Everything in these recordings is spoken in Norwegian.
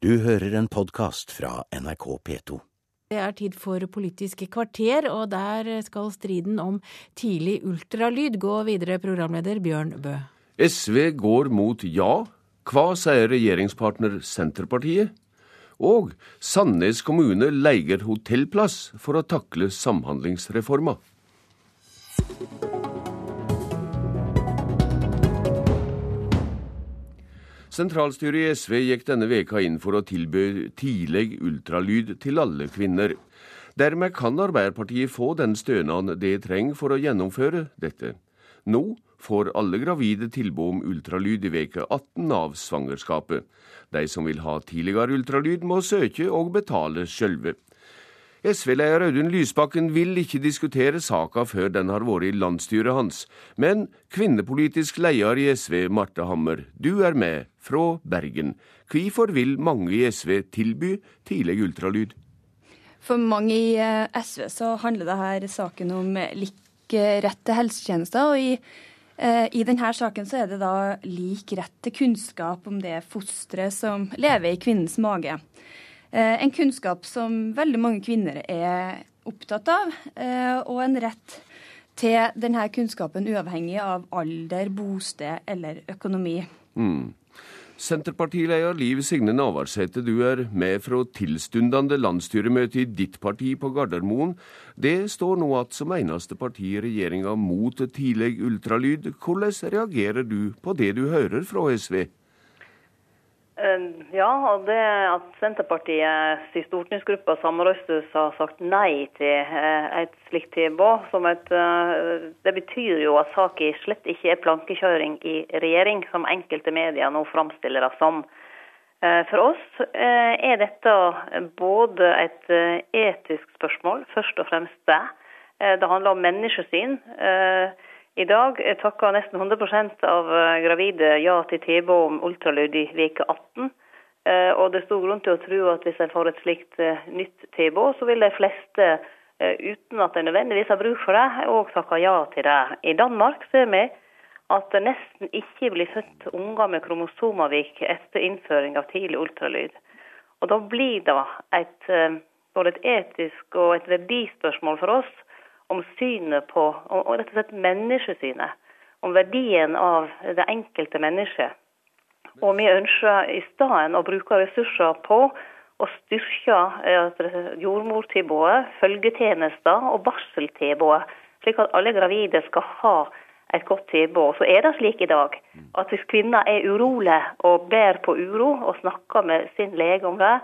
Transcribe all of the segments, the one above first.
Du hører en podkast fra NRK P2. Det er tid for Politiske kvarter, og der skal striden om tidlig ultralyd gå videre, programleder Bjørn Bø. SV går mot ja. Hva sier regjeringspartner Senterpartiet? Og Sandnes kommune leier hotellplass for å takle Samhandlingsreforma. Sentralstyret i SV gikk denne veka inn for å tilby tidlig ultralyd til alle kvinner. Dermed kan Arbeiderpartiet få den stønaden de trenger for å gjennomføre dette. Nå får alle gravide tilbud om ultralyd i veke 18 av svangerskapet. De som vil ha tidligere ultralyd, må søke og betale sjølve. SV-leder Audun Lysbakken vil ikke diskutere saka før den har vært i landsstyret hans. Men kvinnepolitisk leder i SV, Marte Hammer, du er med, fra Bergen. Hvorfor vil mange i SV tilby tidlig ultralyd? For mange i eh, SV så handler dette saken om lik rett til helsetjenester. og i eh, i denne saken så er det da lik rett til kunnskap om det fosteret som lever i kvinnens mage. Eh, en kunnskap som veldig mange kvinner er opptatt av, eh, og en rett til denne kunnskapen uavhengig av alder, bosted eller økonomi. Mm. Senterpartileder Liv Signe Navarsete, du er med fra tilstundende landsstyremøte i ditt parti på Gardermoen. Det står nå at som eneste parti i regjeringa mot tidlig ultralyd. Hvordan reagerer du på det du hører fra SV? Eh, ja, og det at Senterpartiets stortingsgruppe samrøstes har sagt nei til eh, et slikt tilbud, eh, det betyr jo at saken slett ikke er plankekjøring i regjering, som enkelte medier nå framstiller det som. For oss er dette både et etisk spørsmål, først og fremst det. Det handler om menneskesyn. I dag takker nesten 100 av eh, gravide ja til tilbud om ultralyd i veke 18. Eh, og det er stor grunn til å tro at hvis en får et slikt eh, nytt tilbud, så vil de fleste, uten at de nødvendigvis har bruk for det, òg takke ja til det. I Danmark ser vi at det nesten ikke blir født unger med kromosomavvik etter innføring av tidlig ultralyd. Og da blir det et, både et etisk og et verdispørsmål for oss om synet på, og rett og slett menneskesynet. Om verdien av det enkelte mennesket. Og vi ønsker i stedet å bruke ressurser på å styrke eh, jordmortilbudet, følgetjenester og barseltilbudet, slik at alle gravide skal ha et godt tilbud. Så er det slik i dag at hvis kvinner er urolige og bærer på uro og snakker med sin lege om det,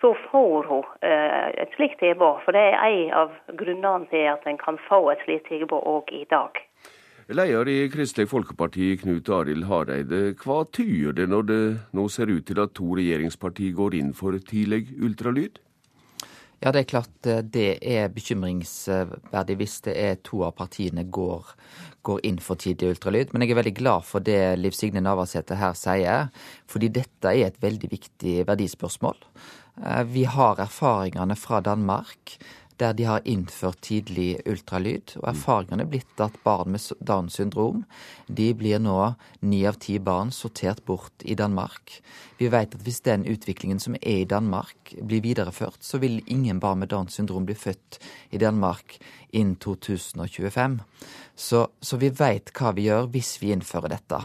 så får hun eh, et slikt tilbud. For det er en av grunnene til at en kan få et slikt tilbud òg i dag. Leder i Kristelig Folkeparti, Knut Arild Hareide. Hva tyder det når det nå ser ut til at to regjeringspartier går inn for tidlig ultralyd? Ja, det er klart eh, det er bekymringsverdig hvis det er to av partiene går, går inn for tidlig ultralyd. Men jeg er veldig glad for det Liv Signe Navarsete her sier, fordi dette er et veldig viktig verdispørsmål. Eh, vi har erfaringene fra Danmark der de har innført tidlig ultralyd. Og erfaringene er blitt at barn med Downs syndrom de blir nå ni av ti barn sortert bort i Danmark. Vi vet at hvis den utviklingen som er i Danmark blir videreført, så vil ingen barn med Downs syndrom bli født i Danmark innen 2025. Så, så vi vet hva vi gjør hvis vi innfører dette.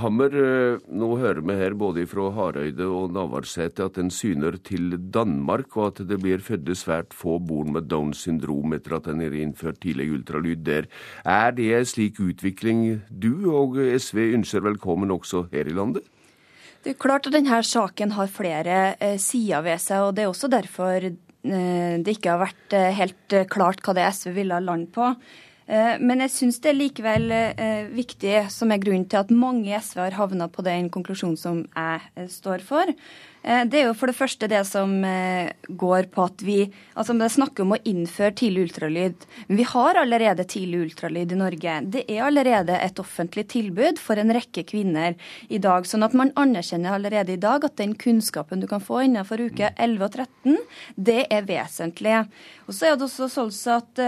Mm. Hammer, eh, nå hører vi her både fra Hareide og Navarsete at en syner til Danmark, og at det blir født svært få barn med Downs syndrom etter at en har innført tidlig ultralyd der. Er det en slik utvikling du og SV ønsker velkommen også her i landet? Det er klart at denne saken har flere eh, sider ved seg, og det er også derfor eh, det ikke har vært helt klart hva det SV ville ha land på. Eh, men jeg syns det er likevel eh, viktig, som er grunnen til at mange i SV har havna på den konklusjonen som jeg eh, står for. Det er jo for det første det som går på at vi altså Det snakker om å innføre tidlig ultralyd. Men vi har allerede tidlig ultralyd i Norge. Det er allerede et offentlig tilbud for en rekke kvinner i dag. Sånn at man anerkjenner allerede i dag at den kunnskapen du kan få innenfor uke 11 og 13, det er vesentlig. Og så er det også sånn at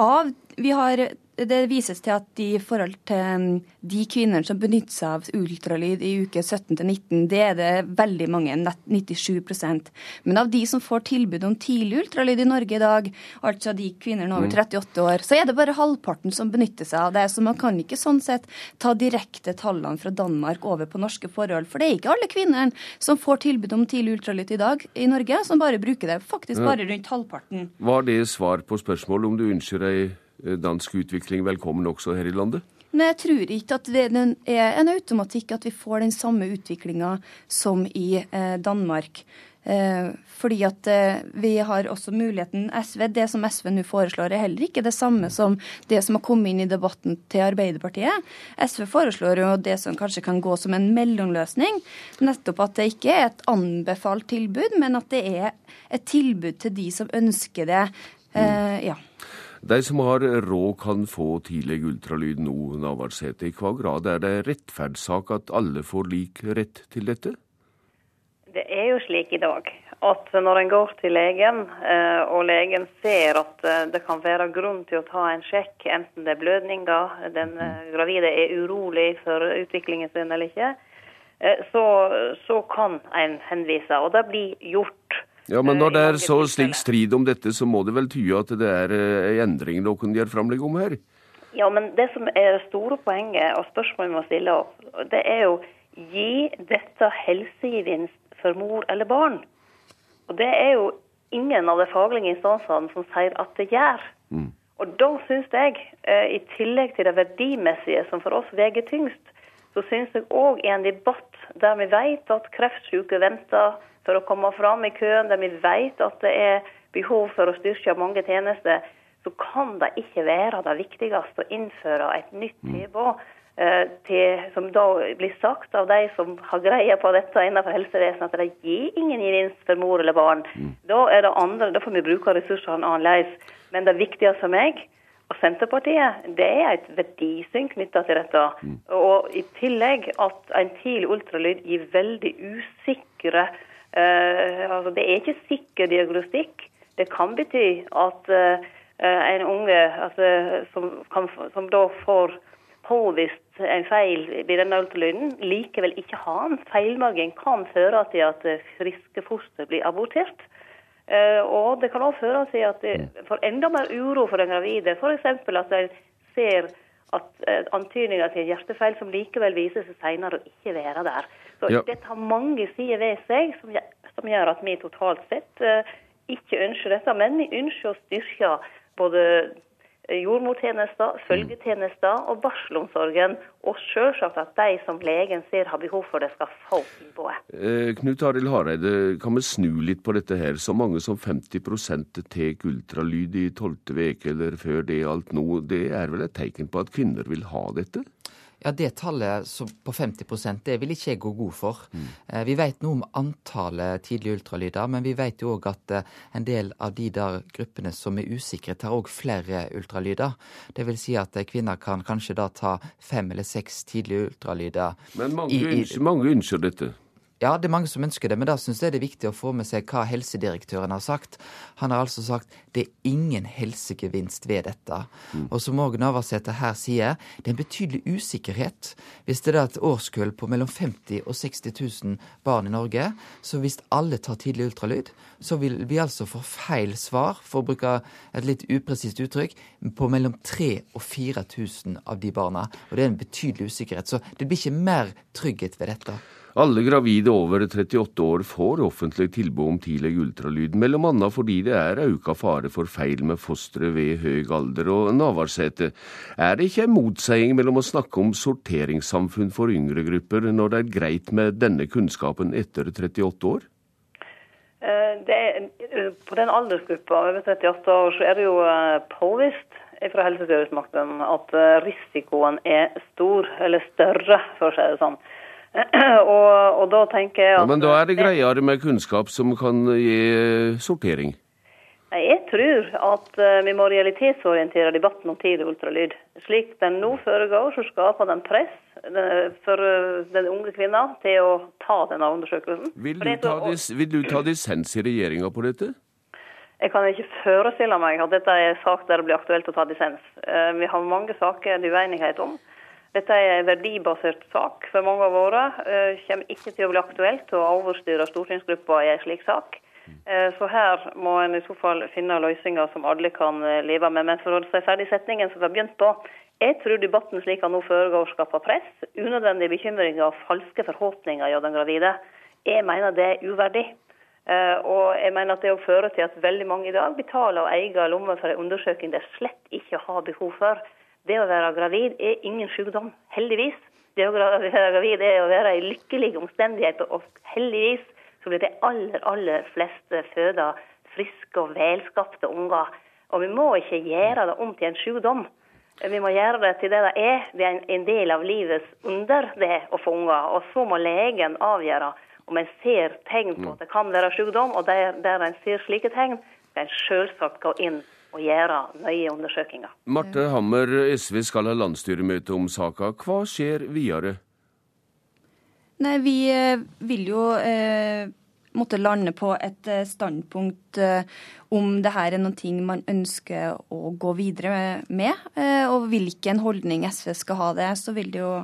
av vi har det vises til at i forhold til um, de kvinnene som benytter seg av ultralyd i uke 17-19, det er det veldig mange, 97% Men av de som får tilbud om tidlig ultralyd i Norge i dag, altså de kvinnene over 38 mm. år, så er det bare halvparten som benytter seg av det. Så man kan ikke sånn sett ta direkte tallene fra Danmark over på norske forhold. For det er ikke alle kvinner som får tilbud om tidlig ultralyd i dag i Norge, som bare bruker det. Faktisk bare rundt halvparten. Var det svar på spørsmålet om du ønsker Eh, dansk utvikling velkommen også her i landet? Nei, jeg tror ikke at det er en automatikk at vi får den samme utviklinga som i eh, Danmark. Eh, fordi at eh, vi har også muligheten SV, Det som SV nå foreslår, er heller ikke det samme som det som har kommet inn i debatten til Arbeiderpartiet. SV foreslår jo det som kanskje kan gå som en mellomløsning. Nettopp at det ikke er et anbefalt tilbud, men at det er et tilbud til de som ønsker det. Eh, ja. De som har råd kan få tidlig ultralyd nå, Navarsete. I hva grad er det rettferdssak at alle får lik rett til dette? Det er jo slik i dag at når en går til legen, eh, og legen ser at eh, det kan være grunn til å ta en sjekk, enten det er blødninger, den eh, gravide er urolig for utviklingen sin eller ikke, så, så kan en henvise. Og det blir gjort. Ja, Men når det er så slik strid om dette, så må det vel tyde at det er en eh, endring noen gjør framlegg om her? Ja, men det som er det store poenget og spørsmålet vi må stille oss, det er jo gi dette helsegevinst for mor eller barn. Og det er jo ingen av de faglige instansene som sier at det gjør. Mm. Og da syns jeg, eh, i tillegg til det verdimessige som for oss veier tyngst, så syns jeg òg i en debatt der vi vet at kreftsyke venter for å komme fram i køen, der vi vet at det er behov for å styrke mange tjenester, så kan det ikke være det viktigste å innføre et nytt mm. tilbud. Eh, til, som da blir sagt av de som har greie på dette innenfor helsevesenet, at det gir ingen gevinst for mor eller barn. Mm. Da er det andre, da får vi bruke ressursene annerledes. Men det viktigste for meg og Senterpartiet, det er et verdisyn knytta til dette. Mm. Og i tillegg at en tidlig ultralyd gir veldig usikre Uh, altså det er ikke sikker diagnostikk. Det kan bety at uh, en unge altså, som, kan, som, da får påvist en feil i denne ultralyden, likevel ikke har en feilmargin, kan føre til at friske foster blir abortert. Uh, og det kan òg føre til at det får enda mer uro for den gravide. F.eks. at en ser at antydninger til hjertefeil som likevel viser seg senere å ikke være der. Så ja. dette har mange sider ved seg som, som gjør at vi totalt sett uh, ikke ønsker dette. Men vi ønsker å styrke både jordmortjenester, følgetjenester og barselomsorgen. Og selvsagt at de som legen ser har behov for det, skal få tilbudet. Eh, Knut Arild Hareide, kan vi snu litt på dette her? Så mange som 50 tar ultralyd i tolvte uke eller før det alt nå. Det er vel et tegn på at kvinner vil ha dette? Ja, Det tallet på 50% det vil ikke jeg gå god for. Mm. Eh, vi vet noe om antallet tidlige ultralyder, men vi vet jo òg at eh, en del av de der gruppene som er usikre, tar òg flere ultralyder. Det vil si at eh, kvinner kan kanskje da ta fem eller seks tidlige ultralyder. Men mange, i, i, mange ønsker dette? Ja, det er mange som ønsker det, men da syns jeg det er viktig å få med seg hva helsedirektøren har sagt. Han har altså sagt det er ingen helsegevinst ved dette. Mm. Og som òg Navarsete her sier, det er en betydelig usikkerhet. Hvis det er et årskull på mellom 50 og 60 000 barn i Norge, så hvis alle tar tidlig ultralyd, så vil vi altså få feil svar, for å bruke et litt upresist uttrykk, på mellom 3000 og 4000 av de barna. Og det er en betydelig usikkerhet. Så det blir ikke mer trygghet ved dette. Alle gravide over 38 år får offentlig tilbud om tidlig ultralyd, mellom annet fordi det er auka fare for feil med fosteret ved høy alder. Og Navarsete, er det ikke en motsetning mellom å snakke om sorteringssamfunn for yngre grupper, når det er greit med denne kunnskapen etter 38 år? Eh, er, eh, på den aldersgruppa over 38 år så er det jo eh, påvist fra helsestyresmakten at risikoen er stor, eller større, for å si det sånn. og, og, da tenker jeg at... Ja, men da er det greiere med kunnskap som kan gi eh, sortering? Jeg tror at uh, vi må realitetsorientere debatten om tidlig ultralyd. Slik den nå foregår, så skaper den press for den unge kvinna til å ta denne undersøkelsen. Vil du ta, dis, vil du ta dissens i regjeringa på dette? Jeg kan ikke forestille meg at dette er en sak der det blir aktuelt å ta dissens. Eh, vi har mange saker det er uenighet om. Dette er en verdibasert sak for mange av våre. Det kommer ikke til å bli aktuelt å overstyre stortingsgruppa i en slik sak. Så her må en i så fall finne løsninger som alle kan leve med. Men for å si ferdig setningen som vi har begynt på, jeg tror debatten slik den nå foregår, skaper press, unødvendige bekymringer og falske forhåpninger hos den gravide. Jeg mener det er uverdig. Og jeg mener at det å føre til at veldig mange i dag betaler av egen lomme for en undersøking de slett ikke har behov for. Det å være gravid er ingen sykdom, heldigvis. Det å være gravid er å være i lykkelige omstendigheter, og heldigvis så blir de aller, aller fleste føde friske og velskapte unger. Og vi må ikke gjøre det om til en sykdom. Vi må gjøre det til det det er. Det er en del av livets under det å få unger. Og så må legen avgjøre om en ser tegn på at det kan være sykdom. Og der, der en ser slike tegn, skal en selvsagt gå inn og gjøre nøye undersøkelser. Marte Hammer, SV skal ha landsstyremøte om saka. Hva skjer videre? Nei, vi eh, vil jo eh, måtte lande på et eh, standpunkt eh, om det her er noen ting man ønsker å gå videre med, eh, og hvilken holdning SV skal ha det, så vil det jo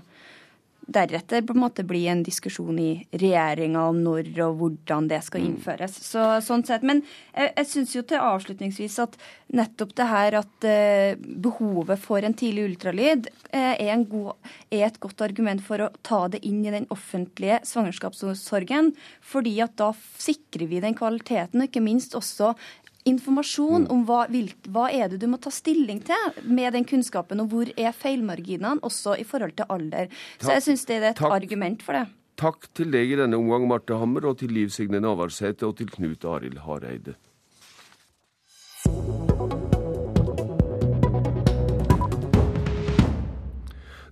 deretter på en måte bli en diskusjon i regjeringa om når og hvordan det skal mm. innføres. Så, sånn sett. Men jeg, jeg syns jo til avslutningsvis at nettopp det her at eh, behovet for en tidlig ultralyd eh, er, god, er, et godt argument for å ta det inn i den offentlige svangerskapsomsorgen. fordi at da sikrer vi den kvaliteten, og ikke minst også informasjon mm. om hva, hva, er det du må ta stilling til med den kunnskapen, og hvor er feilmarginene, også i forhold til alder. Så jeg syns det er et Takk. argument for det. Takk til deg i denne omgang, Marte Hammer, og til Liv Signe Navarsete og til Knut Arild Hareide.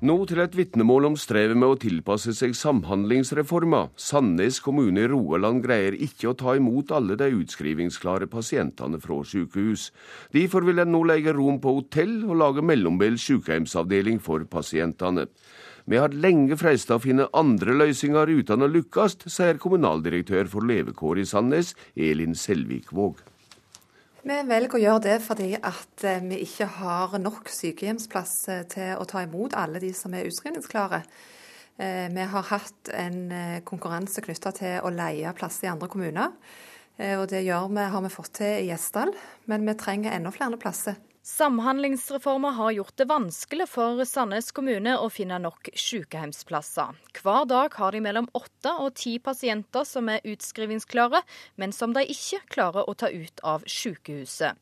Nå til et vitnemål om strevet med å tilpasse seg Samhandlingsreforma. Sandnes kommune i Roaland greier ikke å ta imot alle de utskrivingsklare pasientene fra sykehus. Derfor vil en nå legge rom på hotell og lage mellombels sykehjemsavdeling for pasientene. Vi har lenge freista å finne andre løsninger uten å lykkes, sier kommunaldirektør for levekår i Sandnes, Elin Selvikvåg. Vi velger å gjøre det fordi at eh, vi ikke har nok sykehjemsplass eh, til å ta imot alle de som er utskrivningsklare. Eh, vi har hatt en konkurranse knytta til å leie plasser i andre kommuner. Og det vi, har vi fått til i Gjesdal, men vi trenger enda flere plasser. Samhandlingsreforma har gjort det vanskelig for Sandnes kommune å finne nok sykehjemsplasser. Hver dag har de mellom åtte og ti pasienter som er utskrivingsklare, men som de ikke klarer å ta ut av sykehuset.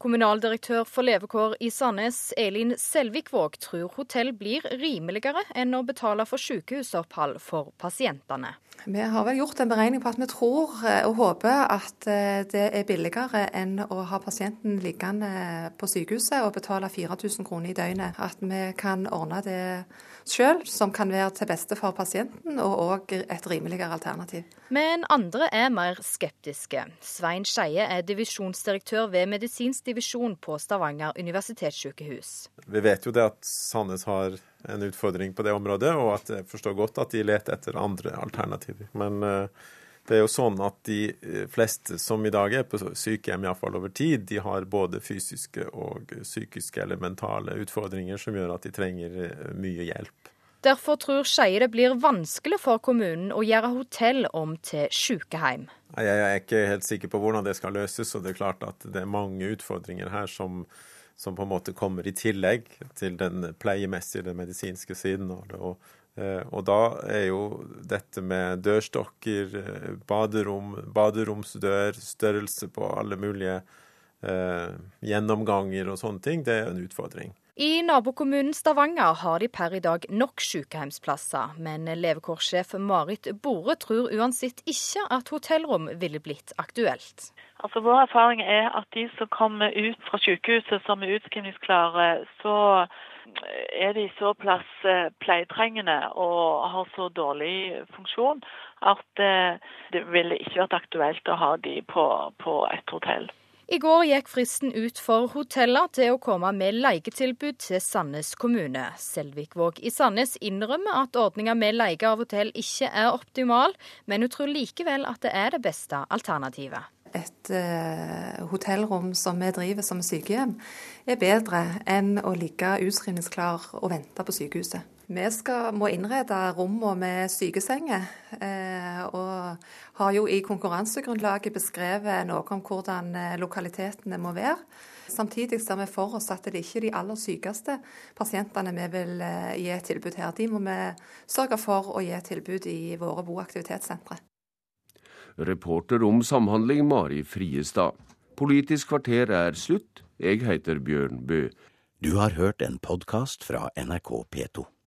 Kommunaldirektør for levekår i Sandnes, Elin Selvikvåg, tror hotell blir rimeligere enn å betale for sykehusopphold for pasientene. Vi har vel gjort en beregning på at vi tror eh, og håper at eh, det er billigere enn å ha pasienten liggende på sykehuset og betale 4000 kroner i døgnet. At vi kan ordne det sjøl, som kan være til beste for pasienten, og òg et rimeligere alternativ. Men andre er mer skeptiske. Svein Skeie er divisjonsdirektør ved medisinsk divisjon på Stavanger universitetssykehus. Vi vet jo det at Sandnes har en utfordring på det området, og at jeg forstår godt at de leter etter andre alternativer. Men uh, det er jo sånn at de eh, fleste som i dag er på sykehjem, iallfall over tid, de har både fysiske og psykiske eller mentale utfordringer som gjør at de trenger eh, mye hjelp. Derfor tror Skeie det blir vanskelig for kommunen å gjøre hotell om til sykehjem. Jeg er ikke helt sikker på hvordan det skal løses, og det er klart at det er mange utfordringer her som, som på en måte kommer i tillegg til den pleiemessige, den medisinske siden. Og, Eh, og da er jo dette med dørstokker, eh, baderom, baderomsdør, størrelse på alle mulige eh, gjennomganger og sånne ting, det er en utfordring. I nabokommunen Stavanger har de per i dag nok sykehjemsplasser, men levekårssjef Marit Bore tror uansett ikke at hotellrom ville blitt aktuelt. Altså Vår erfaring er at de som kommer ut fra sykehuset som er utskrivningsklare, så er de såpass eh, pleietrengende og har så dårlig funksjon at eh, det ville ikke vært aktuelt å ha de på, på et hotell. I går gikk fristen ut for hoteller til å komme med leietilbud til Sandnes kommune. Selvikvåg i Sandnes innrømmer at ordninga med leie av hotell ikke er optimal, men hun tror likevel at det er det beste alternativet. et uh, hotellrom som vi driver som sykehjem, er bedre enn å ligge utskrivningsklar og vente på sykehuset. Vi skal, må innrede rommene med sykesenger, eh, og har jo i konkurransegrunnlaget beskrevet noe om hvordan eh, lokalitetene må være. Samtidig ser vi for oss at det ikke er de aller sykeste pasientene vi vil eh, gi et tilbud her. De må vi sørge for å gi et tilbud i våre bo- og aktivitetssentre. Reporter om samhandling Mari Friestad. Politisk kvarter er slutt. Jeg heter Bjørn Bø. Du har hørt en podkast fra NRK P2.